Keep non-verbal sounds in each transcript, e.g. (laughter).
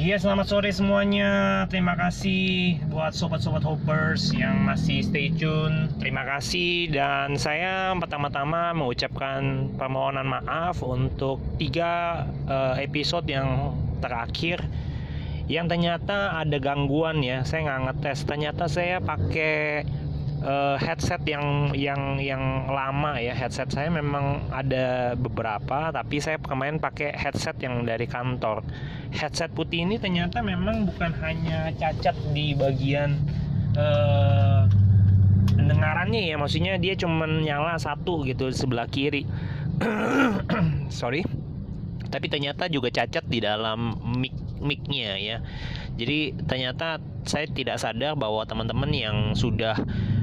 Iya, selamat sore semuanya. Terima kasih buat sobat-sobat hoppers yang masih stay tune. Terima kasih dan saya pertama-tama mengucapkan permohonan maaf untuk tiga uh, episode yang terakhir yang ternyata ada gangguan ya. Saya nggak ngetes. Ternyata saya pakai uh, headset yang yang yang lama ya. Headset saya memang ada beberapa tapi saya kemarin pakai headset yang dari kantor. Headset putih ini ternyata memang bukan hanya cacat di bagian uh, pendengarannya ya. Maksudnya dia cuma nyala satu gitu sebelah kiri. (coughs) Sorry. Tapi ternyata juga cacat di dalam mic micnya ya. Jadi ternyata saya tidak sadar bahwa teman-teman yang sudah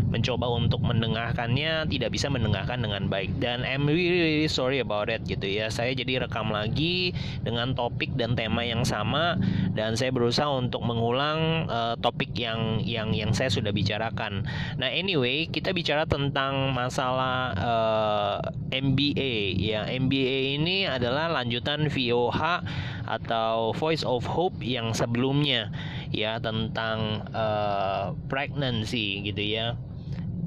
mencoba untuk mendengarkannya tidak bisa mendengarkan dengan baik. Dan I'm really, really sorry about it gitu ya. Saya jadi rekam lagi dengan topik dan tema yang sama dan saya berusaha untuk mengulang uh, topik yang yang yang saya sudah bicarakan. Nah anyway kita bicara tentang masalah uh, eh, MBA ya. MBA ini adalah lanjutan VOH atau Voice of Hope yang sebelumnya ya tentang uh, pregnancy gitu ya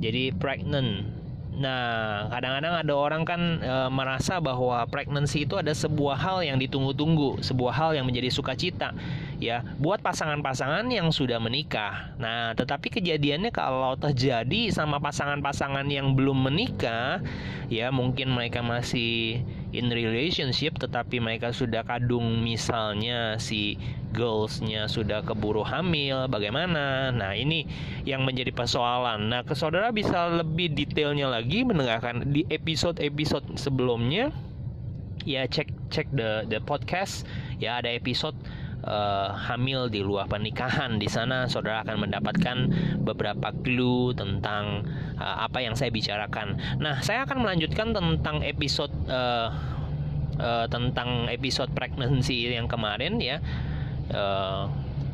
jadi pregnant Nah, kadang-kadang ada orang kan e, merasa bahwa pregnancy itu ada sebuah hal yang ditunggu-tunggu, sebuah hal yang menjadi sukacita, ya, buat pasangan-pasangan yang sudah menikah. Nah, tetapi kejadiannya kalau terjadi sama pasangan-pasangan yang belum menikah, ya mungkin mereka masih in relationship, tetapi mereka sudah kadung misalnya si girlsnya sudah keburu hamil, bagaimana? Nah, ini yang menjadi persoalan. Nah, ke saudara bisa lebih detailnya lagi mendengarkan di episode-episode sebelumnya. Ya, cek cek the the podcast. Ya, ada episode uh, hamil di luar pernikahan. Di sana saudara akan mendapatkan beberapa clue tentang uh, apa yang saya bicarakan. Nah, saya akan melanjutkan tentang episode uh, uh, tentang episode pregnancy yang kemarin ya uh,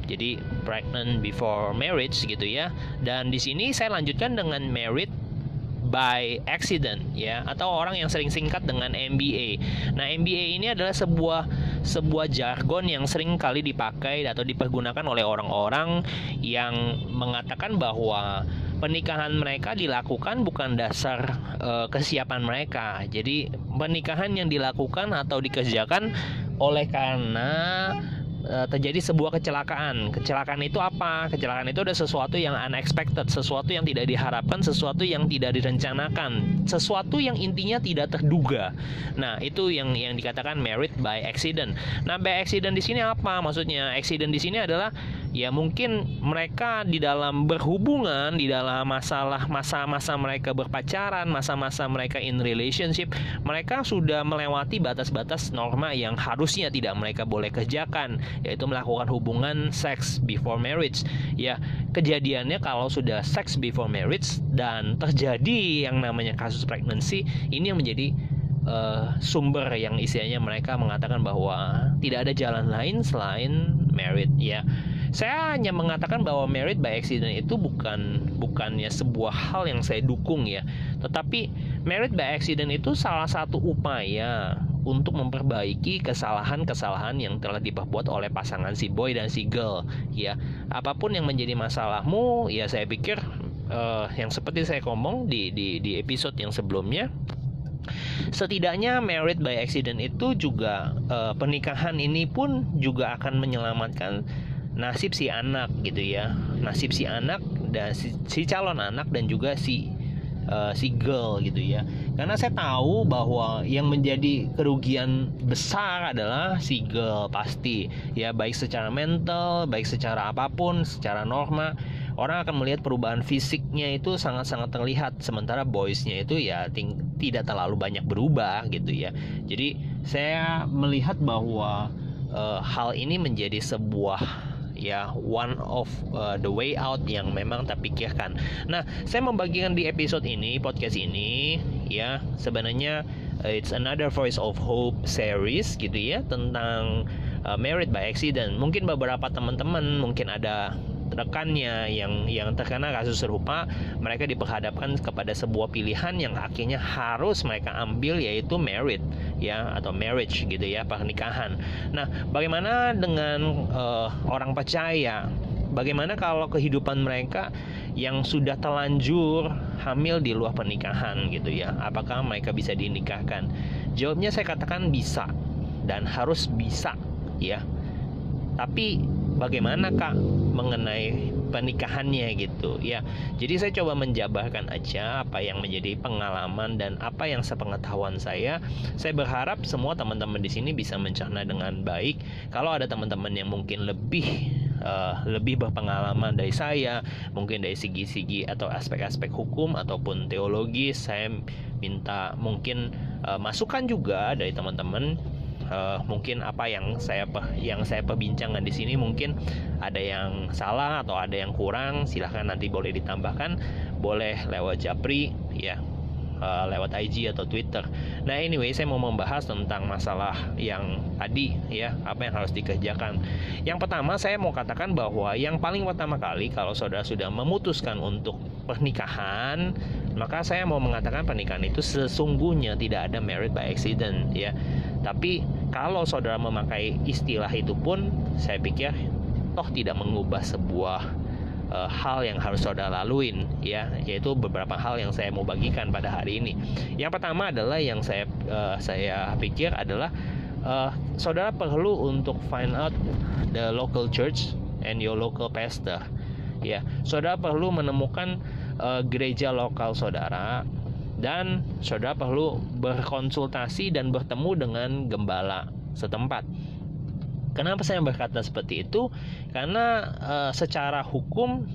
jadi pregnant before marriage gitu ya dan di sini saya lanjutkan dengan married by accident ya atau orang yang sering singkat dengan MBA. Nah, MBA ini adalah sebuah sebuah jargon yang sering kali dipakai atau dipergunakan oleh orang-orang yang mengatakan bahwa pernikahan mereka dilakukan bukan dasar e, kesiapan mereka. Jadi, pernikahan yang dilakukan atau dikerjakan oleh karena uh, terjadi sebuah kecelakaan. Kecelakaan itu apa? Kecelakaan itu ada sesuatu yang unexpected, sesuatu yang tidak diharapkan, sesuatu yang tidak direncanakan, sesuatu yang intinya tidak terduga. Nah, itu yang yang dikatakan merit by accident. Nah, by accident di sini apa? Maksudnya accident di sini adalah ya mungkin mereka di dalam berhubungan di dalam masalah masa-masa mereka berpacaran masa-masa mereka in relationship mereka sudah melewati batas-batas norma yang harusnya tidak mereka boleh kerjakan yaitu melakukan hubungan seks before marriage. Ya kejadiannya kalau sudah seks before marriage dan terjadi yang namanya kasus pregnancy ini yang menjadi uh, sumber yang istilahnya mereka mengatakan bahwa tidak ada jalan lain selain merit ya saya hanya mengatakan bahwa merit by accident itu bukan bukannya sebuah hal yang saya dukung ya. Tetapi merit by accident itu salah satu upaya untuk memperbaiki kesalahan-kesalahan yang telah diperbuat oleh pasangan si boy dan si girl ya. Apa pun yang menjadi masalahmu ya saya pikir uh, yang seperti saya ngomong di di di episode yang sebelumnya setidaknya merit by accident itu juga uh, pernikahan ini pun juga akan menyelamatkan nasib si anak gitu ya. Nasib si anak dan si, si calon anak dan juga si uh, si girl gitu ya. Karena saya tahu bahwa yang menjadi kerugian besar adalah si girl pasti. Ya baik secara mental baik secara apa pun secara norma orang akan melihat perubahan fisiknya itu sangat-sangat terlihat. Sementara boysnya itu ya ting tidak terlalu banyak berubah gitu ya. Jadi saya melihat bahwa uh, hal ini menjadi sebuah ya one of uh, the way out yang memang tak pikirkan. Nah, saya membagikan di episode ini podcast ini ya sebenarnya uh, it's another voice of hope series gitu ya tentang uh, married by accident. Mungkin beberapa teman-teman mungkin ada rekannya yang yang terkena kasus serupa mereka diperhadapkan kepada sebuah pilihan yang akhirnya harus mereka ambil yaitu merit ya atau marriage gitu ya pernikahan. Nah, bagaimana dengan uh, orang percaya? Bagaimana kalau kehidupan mereka yang sudah telanjur hamil di luar pernikahan gitu ya? Apakah mereka bisa dinikahkan? Jawabnya saya katakan bisa dan harus bisa ya. Tapi bagaimana kak mengenai pernikahannya gitu? Ya jadi saya coba menjabarkan aja apa yang menjadi pengalaman dan apa yang sepengetahuan saya. Saya berharap semua teman-teman di sini bisa mencerna dengan baik. Kalau ada teman-teman yang mungkin lebih uh, lebih berpengalaman dari saya mungkin dari segi-segi atau aspek-aspek hukum ataupun teologi saya minta mungkin uh, masukan juga dari teman-teman uh, mungkin apa yang saya yang saya perbincangkan di sini mungkin ada yang salah atau ada yang kurang silahkan nanti boleh ditambahkan boleh lewat Japri ya uh, lewat IG atau Twitter. Nah, anyway, saya mau membahas tentang masalah yang tadi ya, apa yang harus dikerjakan. Yang pertama, saya mau katakan bahwa yang paling pertama kali kalau saudara sudah memutuskan untuk pernikahan, maka saya mau mengatakan pernikahan itu sesungguhnya tidak ada merit by accident ya. Tapi kalau saudara memakai istilah itu pun saya pikir toh tidak mengubah sebuah uh, hal yang harus saudara laluin ya. Yaitu beberapa hal yang saya mau bagikan pada hari ini. Yang pertama adalah yang saya uh, saya pikir adalah uh, saudara perlu untuk find out the local church and your local pastor ya. Saudara perlu menemukan uh, gereja lokal saudara dan saudara perlu berkonsultasi dan bertemu dengan gembala setempat. Kenapa saya berkata seperti itu? Karena uh, secara hukum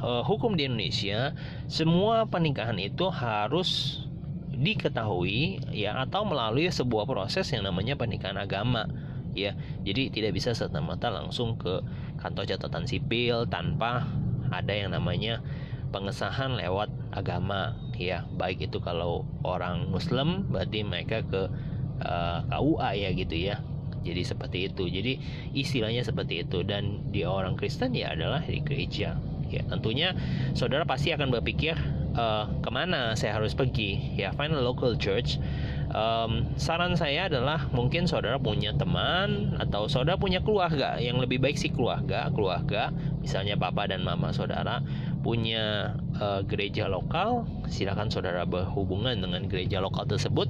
uh, hukum di Indonesia semua pernikahan itu harus diketahui ya atau melalui sebuah proses yang namanya pernikahan agama ya. Jadi tidak bisa serta merta langsung ke kantor catatan sipil tanpa ada yang namanya pengesahan lewat agama. Ya baik itu kalau orang Muslim berarti mereka ke uh, eh, KUA ya gitu ya. Jadi seperti itu. Jadi istilahnya seperti itu. Dan di orang Kristen ya adalah di gereja. Ya tentunya saudara pasti akan berpikir uh, ke mana saya harus pergi. Ya find a local church. Um, saran saya adalah mungkin saudara punya teman atau saudara punya keluarga. Yang lebih baik sih keluarga keluarga. Misalnya papa dan mama saudara punya uh, gereja lokal, silakan saudara berhubungan dengan gereja lokal tersebut.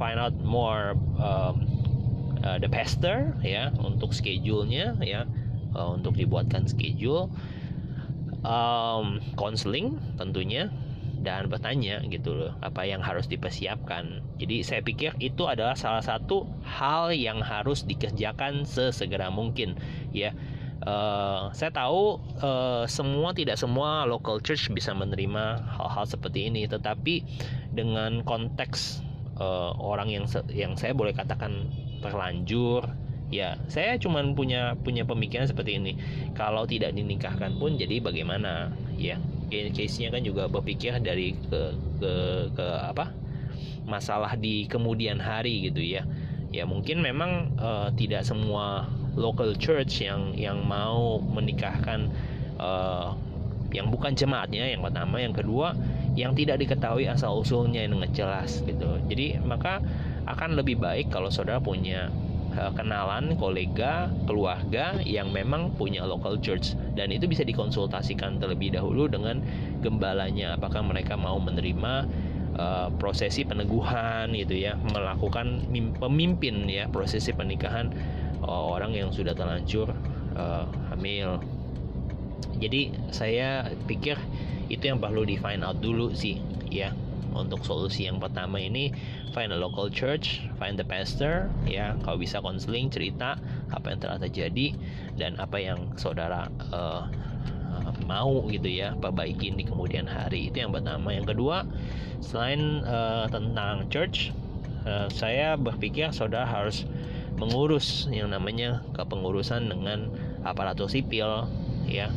Find out more um, uh, the pastor ya untuk schedule-nya ya uh, untuk dibuatkan schedule um, counseling tentunya dan bertanya gitu loh apa yang harus dipersiapkan. Jadi saya pikir itu adalah salah satu hal yang harus dikerjakan sesegera mungkin ya Uh, saya tahu uh, semua tidak semua local church bisa menerima hal-hal seperti ini, tetapi dengan konteks uh, orang yang yang saya boleh katakan terlanjur, ya saya cuma punya punya pemikiran seperti ini. Kalau tidak dinikahkan pun jadi bagaimana? Ya, case-nya kan juga berpikir dari ke ke ke apa? masalah di kemudian hari gitu ya. Ya mungkin memang uh, tidak semua local church yang yang mau menikahkan uh, yang bukan jemaatnya yang pertama. Yang kedua yang tidak diketahui asal usulnya dengan jelas gitu. Jadi maka akan lebih baik kalau saudara punya uh, kenalan kolega keluarga yang memang punya local church. Dan itu bisa dikonsultasikan terlebih dahulu dengan gembalanya. Apakah mereka mau menerima uh, prosesi peneguhan gitu ya? Melakukan pemimpin ya prosesi pernikahan orang yang sudah terlanjur uh, hamil. Jadi saya pikir itu yang perlu di find out dulu sih ya. Untuk solusi yang pertama ini find a local church find the pastor ya. Kalau bisa konseling cerita apa yang telah terjadi dan apa yang saudara uh, mau gitu ya perbaikin di kemudian hari. Itu yang pertama. Yang kedua selain uh, tentang church uh, saya berpikir saudara harus mengurus yang namanya kepengurusan dengan aparatur sipil ya.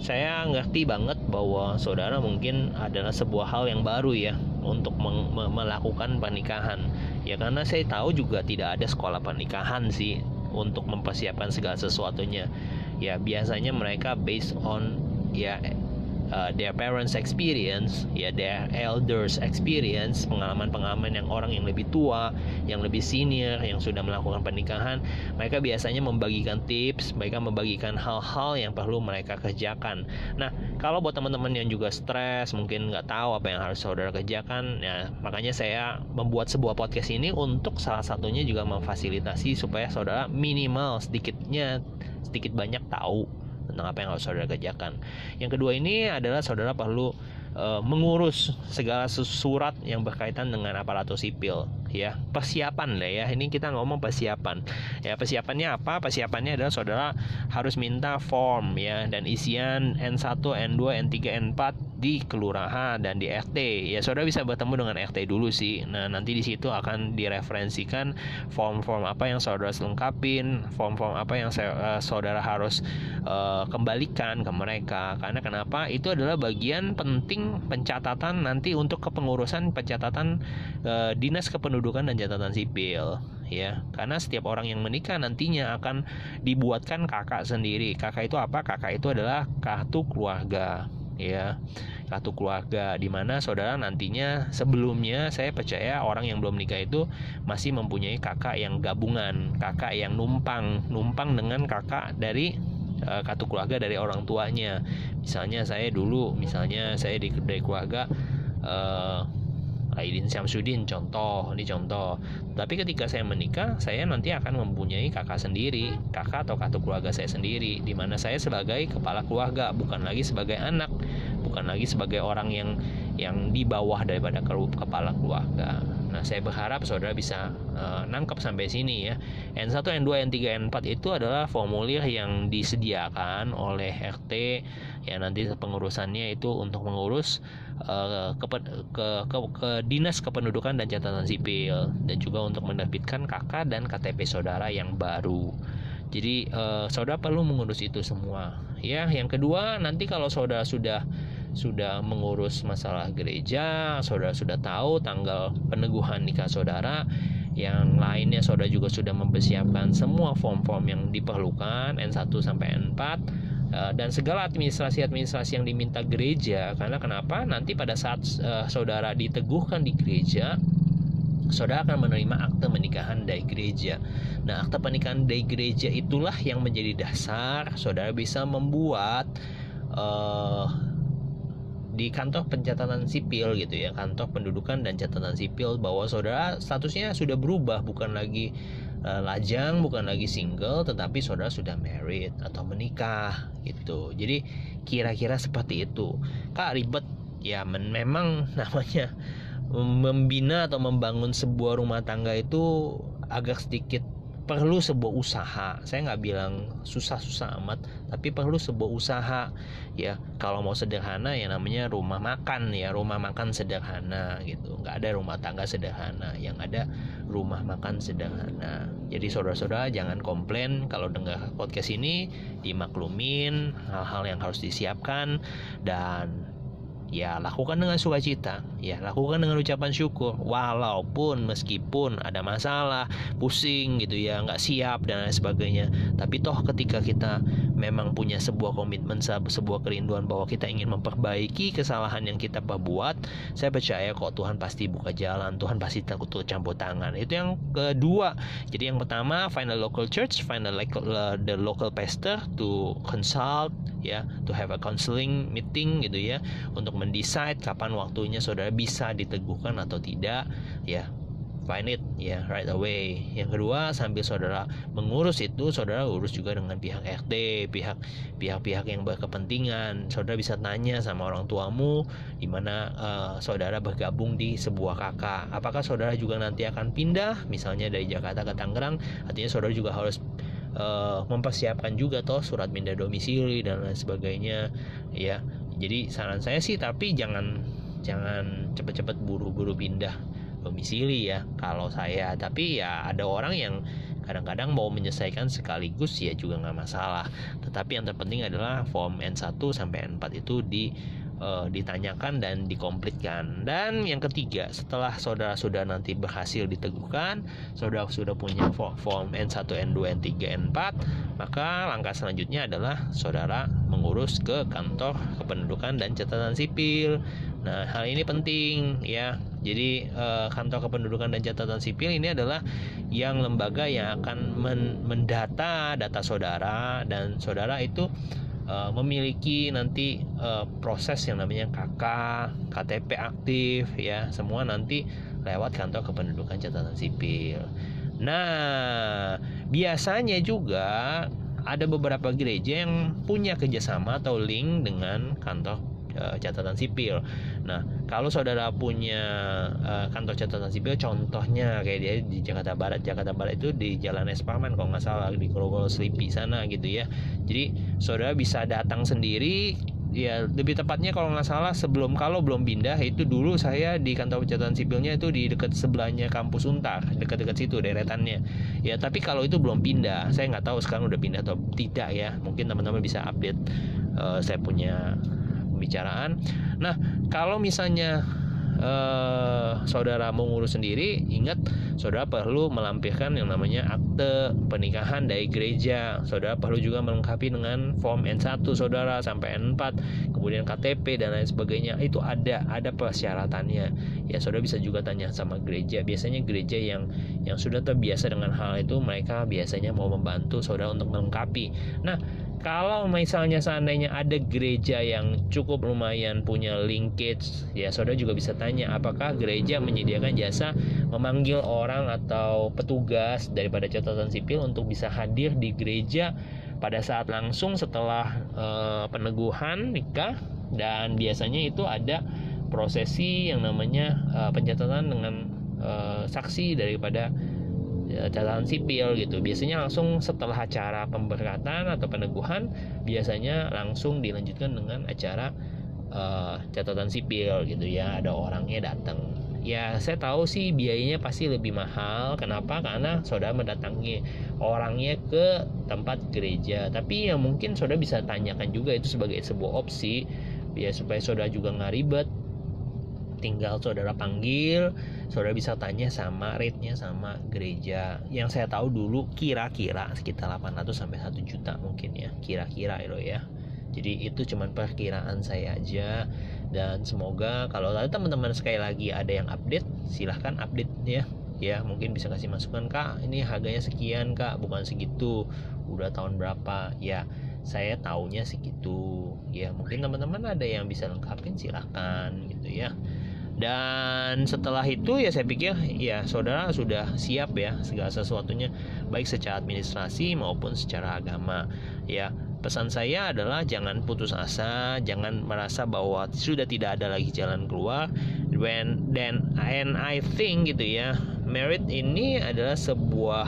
Saya ngerti banget bahwa saudara mungkin adalah sebuah hal yang baru ya untuk melakukan pernikahan. Ya karena saya tahu juga tidak ada sekolah pernikahan sih untuk mempersiapkan segala sesuatunya. Ya biasanya mereka based on ya uh, their parents experience ya their elders experience pengalaman-pengalaman yang orang yang lebih tua yang lebih senior yang sudah melakukan pernikahan mereka biasanya membagikan tips mereka membagikan hal-hal yang perlu mereka kerjakan. Nah kalau buat teman-teman yang juga stres mungkin nggak tahu apa yang harus saudara kerjakan ya makanya saya membuat sebuah podcast ini untuk salah satunya juga memfasilitasi supaya saudara minimal sedikitnya sedikit banyak tahu tentang apa yang harus saudara kerjakan. Yang kedua ini adalah saudara perlu uh, mengurus segala surat yang berkaitan dengan aparatur sipil ya persiapan lah ya. Ini kita ngomong persiapan. Ya persiapannya apa? Persiapannya adalah saudara harus minta form ya dan isian N1 N2 N3 N4 di kelurahan dan di RT ya saudara bisa bertemu dengan RT dulu sih. Nah nanti di situ akan direferensikan form-form apa yang saudara selengkapin form-form apa yang uh, saudara harus uh, kembalikan ke mereka. Karena kenapa? Itu adalah bagian penting pencatatan nanti untuk kepengurusan pencatatan uh, dinas kependudukan kependudukan dan catatan sipil ya. Karena setiap orang yang menikah nantinya akan dibuatkan kakak sendiri. Kakak itu apa? Kakak itu adalah kartu keluarga ya. Kartu keluarga di mana saudara nantinya sebelumnya saya percaya orang yang belum nikah itu masih mempunyai kakak yang gabungan kakak yang numpang numpang dengan kakak dari uh, kartu keluarga dari orang tuanya. Misalnya saya dulu misalnya saya di dari keluarga uh, Aidin Syamsuddin contoh ini contoh. Tapi ketika saya menikah saya nanti akan mempunyai kakak sendiri kakak atau kartu keluarga saya sendiri di mana saya sebagai kepala keluarga bukan lagi sebagai anak bukan lagi sebagai orang yang yang di bawah daripada kepala keluarga Nah, saya berharap saudara bisa uh, nangkep sampai sini ya. N1, N2, N3, N4 itu adalah formulir yang disediakan oleh RT ya nanti pengurusannya itu untuk mengurus uh, ke, ke, ke, ke dinas kependudukan dan catatan sipil dan juga untuk menerbitkan KK dan KTP saudara yang baru. Jadi uh, saudara perlu mengurus itu semua. Ya, yang kedua nanti kalau saudara sudah sudah mengurus masalah gereja, saudara sudah tahu tanggal peneguhan nikah saudara, yang lainnya saudara juga sudah mempersiapkan semua form-form yang diperlukan N1 sampai N4 eh, dan segala administrasi-administrasi yang diminta gereja. Karena kenapa? Nanti pada saat uh, saudara diteguhkan di gereja saudara akan menerima akte pernikahan dari gereja. Nah, akte pernikahan dari gereja itulah yang menjadi dasar saudara bisa membuat uh, di kantor pencatatan sipil gitu ya kantor pendudukan dan catatan sipil bahwa saudara statusnya sudah berubah bukan lagi uh, lajang bukan lagi single tetapi saudara sudah married atau menikah gitu. Jadi kira-kira seperti itu. Kak ribet. Ya memang (laughs) namanya membina atau membangun sebuah rumah tangga itu agak sedikit perlu sebuah usaha. Saya nggak bilang susah-susah amat tapi perlu sebuah usaha. Ya kalau mau sederhana ya namanya rumah makan ya rumah makan sederhana gitu. Nggak ada rumah tangga sederhana yang ada rumah makan sederhana. Jadi saudara-saudara jangan komplain kalau dengar podcast ini dimaklumin hal-hal yang harus disiapkan dan ya lakukan dengan sukacita. Ya lakukan dengan ucapan syukur. Walaupun meskipun ada masalah pusing gitu ya nggak siap dan lain sebagainya. Tapi toh ketika kita memang punya sebuah komitmen sebuah kerinduan bahwa kita ingin memperbaiki kesalahan yang kita perbuat saya percaya kok Tuhan pasti buka jalan Tuhan pasti takut campur tangan. Itu yang kedua. Jadi yang pertama find a local church find local, uh, the local pastor to consult ya to have a counseling meeting gitu ya untuk mendesain kapan waktunya saudara bisa diteguhkan atau tidak ya. Find it ya right away. Yang kedua sambil saudara mengurus itu saudara urus juga dengan pihak RT pihak pihak-pihak yang berkepentingan. Saudara bisa tanya sama orang tuamu di mana uh, saudara bergabung di sebuah kakak apakah saudara juga nanti akan pindah misalnya dari Jakarta ke Tangerang? Artinya saudara juga harus uh, mempersiapkan juga toh surat pindah domisili dan lain sebagainya ya jadi saran saya sih tapi jangan jangan cepet-cepet buru-buru pindah domisili ya kalau saya. Tapi ya ada orang yang kadang-kadang mau menyelesaikan sekaligus ya juga nggak masalah. Tetapi yang terpenting adalah form N1 sampai N4 itu di uh, ditanyakan dan dikomplitkan. Dan yang ketiga, setelah saudara sudah nanti berhasil diteguhkan, saudara sudah punya form N1, N2, N3, N4, maka langkah selanjutnya adalah saudara mengurus ke kantor kependudukan dan catatan sipil. Nah, hal ini penting ya. Jadi uh, kantor kependudukan dan catatan sipil ini adalah yang lembaga yang akan men mendata data saudara dan saudara itu uh, memiliki nanti uh, proses yang namanya KK, KTP aktif ya, semua nanti lewat kantor kependudukan catatan sipil. Nah, biasanya juga ada beberapa gereja yang punya kerjasama atau link dengan kantor uh, catatan sipil. Nah, kalau saudara punya uh, kantor catatan sipil, contohnya kayak dia di Jakarta Barat, Jakarta Barat itu di Jalan Esparman kalau nggak salah di Grogol Sleepy sana gitu ya. Jadi saudara bisa datang sendiri ya lebih tepatnya kalau nggak salah sebelum kalau belum pindah itu dulu saya di kantor catatan sipilnya itu di dekat sebelahnya kampus Untar dekat-dekat situ deretannya ya tapi kalau itu belum pindah saya nggak tahu sekarang udah pindah atau tidak ya mungkin teman-teman bisa update uh, saya punya pembicaraan. Nah, kalau misalnya uh, saudara mau ngurus sendiri, ingat saudara perlu melampirkan yang namanya akte pernikahan dari gereja. Saudara perlu juga melengkapi dengan form N1 saudara sampai N4, kemudian KTP dan lain sebagainya. Itu ada ada persyaratannya. Ya, saudara bisa juga tanya sama gereja. Biasanya gereja yang yang sudah terbiasa dengan hal itu, mereka biasanya mau membantu saudara untuk melengkapi. Nah, kalau misalnya seandainya ada gereja yang cukup lumayan punya linkage ya saudara juga bisa tanya apakah gereja menyediakan jasa memanggil orang atau petugas daripada catatan sipil untuk bisa hadir di gereja pada saat langsung setelah e, peneguhan nikah? Dan biasanya itu ada prosesi yang namanya e, pencatatan dengan e, saksi daripada catatan sipil gitu. Biasanya langsung setelah acara pemberkatan atau peneguhan biasanya langsung dilanjutkan dengan acara uh, catatan sipil gitu ya. Ada orangnya datang. Ya saya tahu sih biayanya pasti lebih mahal. Kenapa? Karena saudara mendatangi orangnya ke tempat gereja. Tapi ya mungkin saudara bisa tanyakan juga itu sebagai sebuah opsi ya supaya saudara juga nggak ribet tinggal saudara panggil saudara bisa tanya sama rate-nya sama gereja. Yang saya tahu dulu kira-kira sekitar 800 sampai 1 juta mungkin ya kira-kira itu ya. Jadi itu cuman perkiraan saya aja. Dan semoga kalau ada teman-teman sekali lagi ada yang update silahkan update ya. Ya mungkin bisa kasih masukan kak ini harganya sekian kak. Bukan segitu. Udah tahun berapa? Ya saya taunya segitu. Ya mungkin teman-teman ada yang bisa lengkapin silahkan gitu ya dan setelah itu ya saya pikir ya saudara sudah siap ya segala sesuatunya. Baik secara administrasi maupun secara agama. Ya pesan saya adalah jangan putus asa jangan merasa bahwa sudah tidak ada lagi jalan keluar. When then and I think gitu ya merit ini adalah sebuah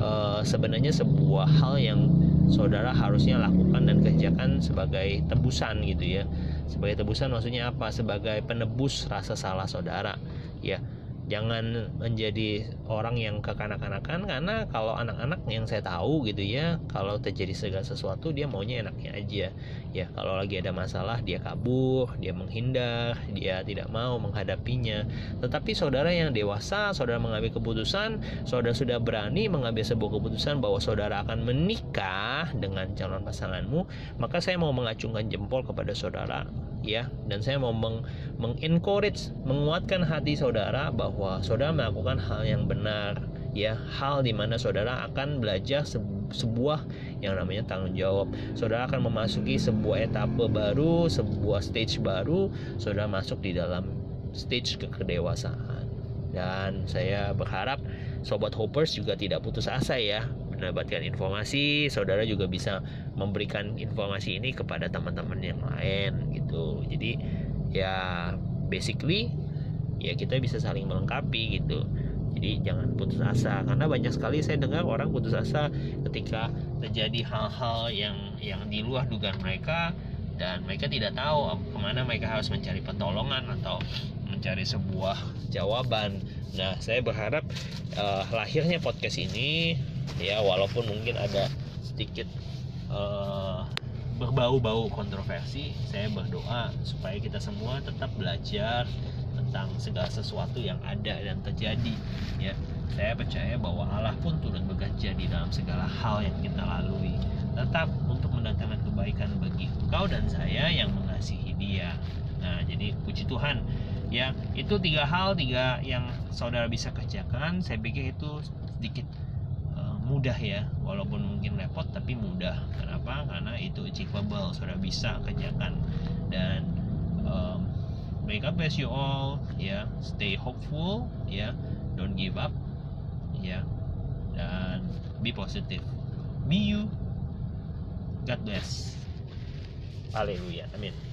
uh, sebenarnya sebuah hal yang saudara harusnya lakukan dan kerjakan sebagai tebusan gitu ya. Sebagai tebusan maksudnya apa? Sebagai penebus rasa salah saudara ya jangan menjadi orang yang kekanak-kanakan karena kalau anak-anak yang saya tahu gitu ya kalau terjadi segala sesuatu dia maunya enaknya aja. Ya kalau lagi ada masalah dia kabur dia menghindar dia tidak mau menghadapinya. Tetapi saudara yang dewasa saudara mengambil keputusan saudara sudah berani mengambil sebuah keputusan bahwa saudara akan menikah dengan calon pasanganmu maka saya mau mengacungkan jempol kepada saudara ya dan saya mau meng, mengencourage menguatkan hati saudara bahwa saudara melakukan hal yang benar ya. Hal di mana saudara akan belajar sebuah yang namanya tanggung jawab. Saudara akan memasuki sebuah etape baru sebuah stage baru saudara masuk di dalam stage kedewasaan dan saya berharap sobat hoppers juga tidak putus asa ya mendapatkan informasi, saudara juga bisa memberikan informasi ini kepada teman-teman yang lain gitu. Jadi ya basically ya kita bisa saling melengkapi gitu. Jadi jangan putus asa karena banyak sekali saya dengar orang putus asa ketika terjadi hal-hal yang yang di luar dugaan mereka dan mereka tidak tahu ke mana mereka harus mencari pertolongan atau mencari sebuah jawaban. Nah, saya berharap uh, lahirnya podcast ini ya walaupun mungkin ada sedikit uh, berbau-bau kontroversi saya berdoa supaya kita semua tetap belajar tentang segala sesuatu yang ada dan terjadi ya. Saya percaya bahwa Allah pun turut bekerja di dalam segala hal yang kita lalui. Tetap untuk mendatangkan kebaikan bagi engkau dan saya yang mengasihi dia. Nah jadi puji Tuhan. Ya itu tiga hal tiga yang saudara bisa kerjakan. Saya pikir itu sedikit mudah ya walaupun mungkin repot tapi mudah. Kenapa? Karena itu achievable saudara bisa kerjakan. Dan um, may God bless you all ya. Stay hopeful ya. Don't give up ya. Dan be positive. Be you. God bless. Haleluya. Amin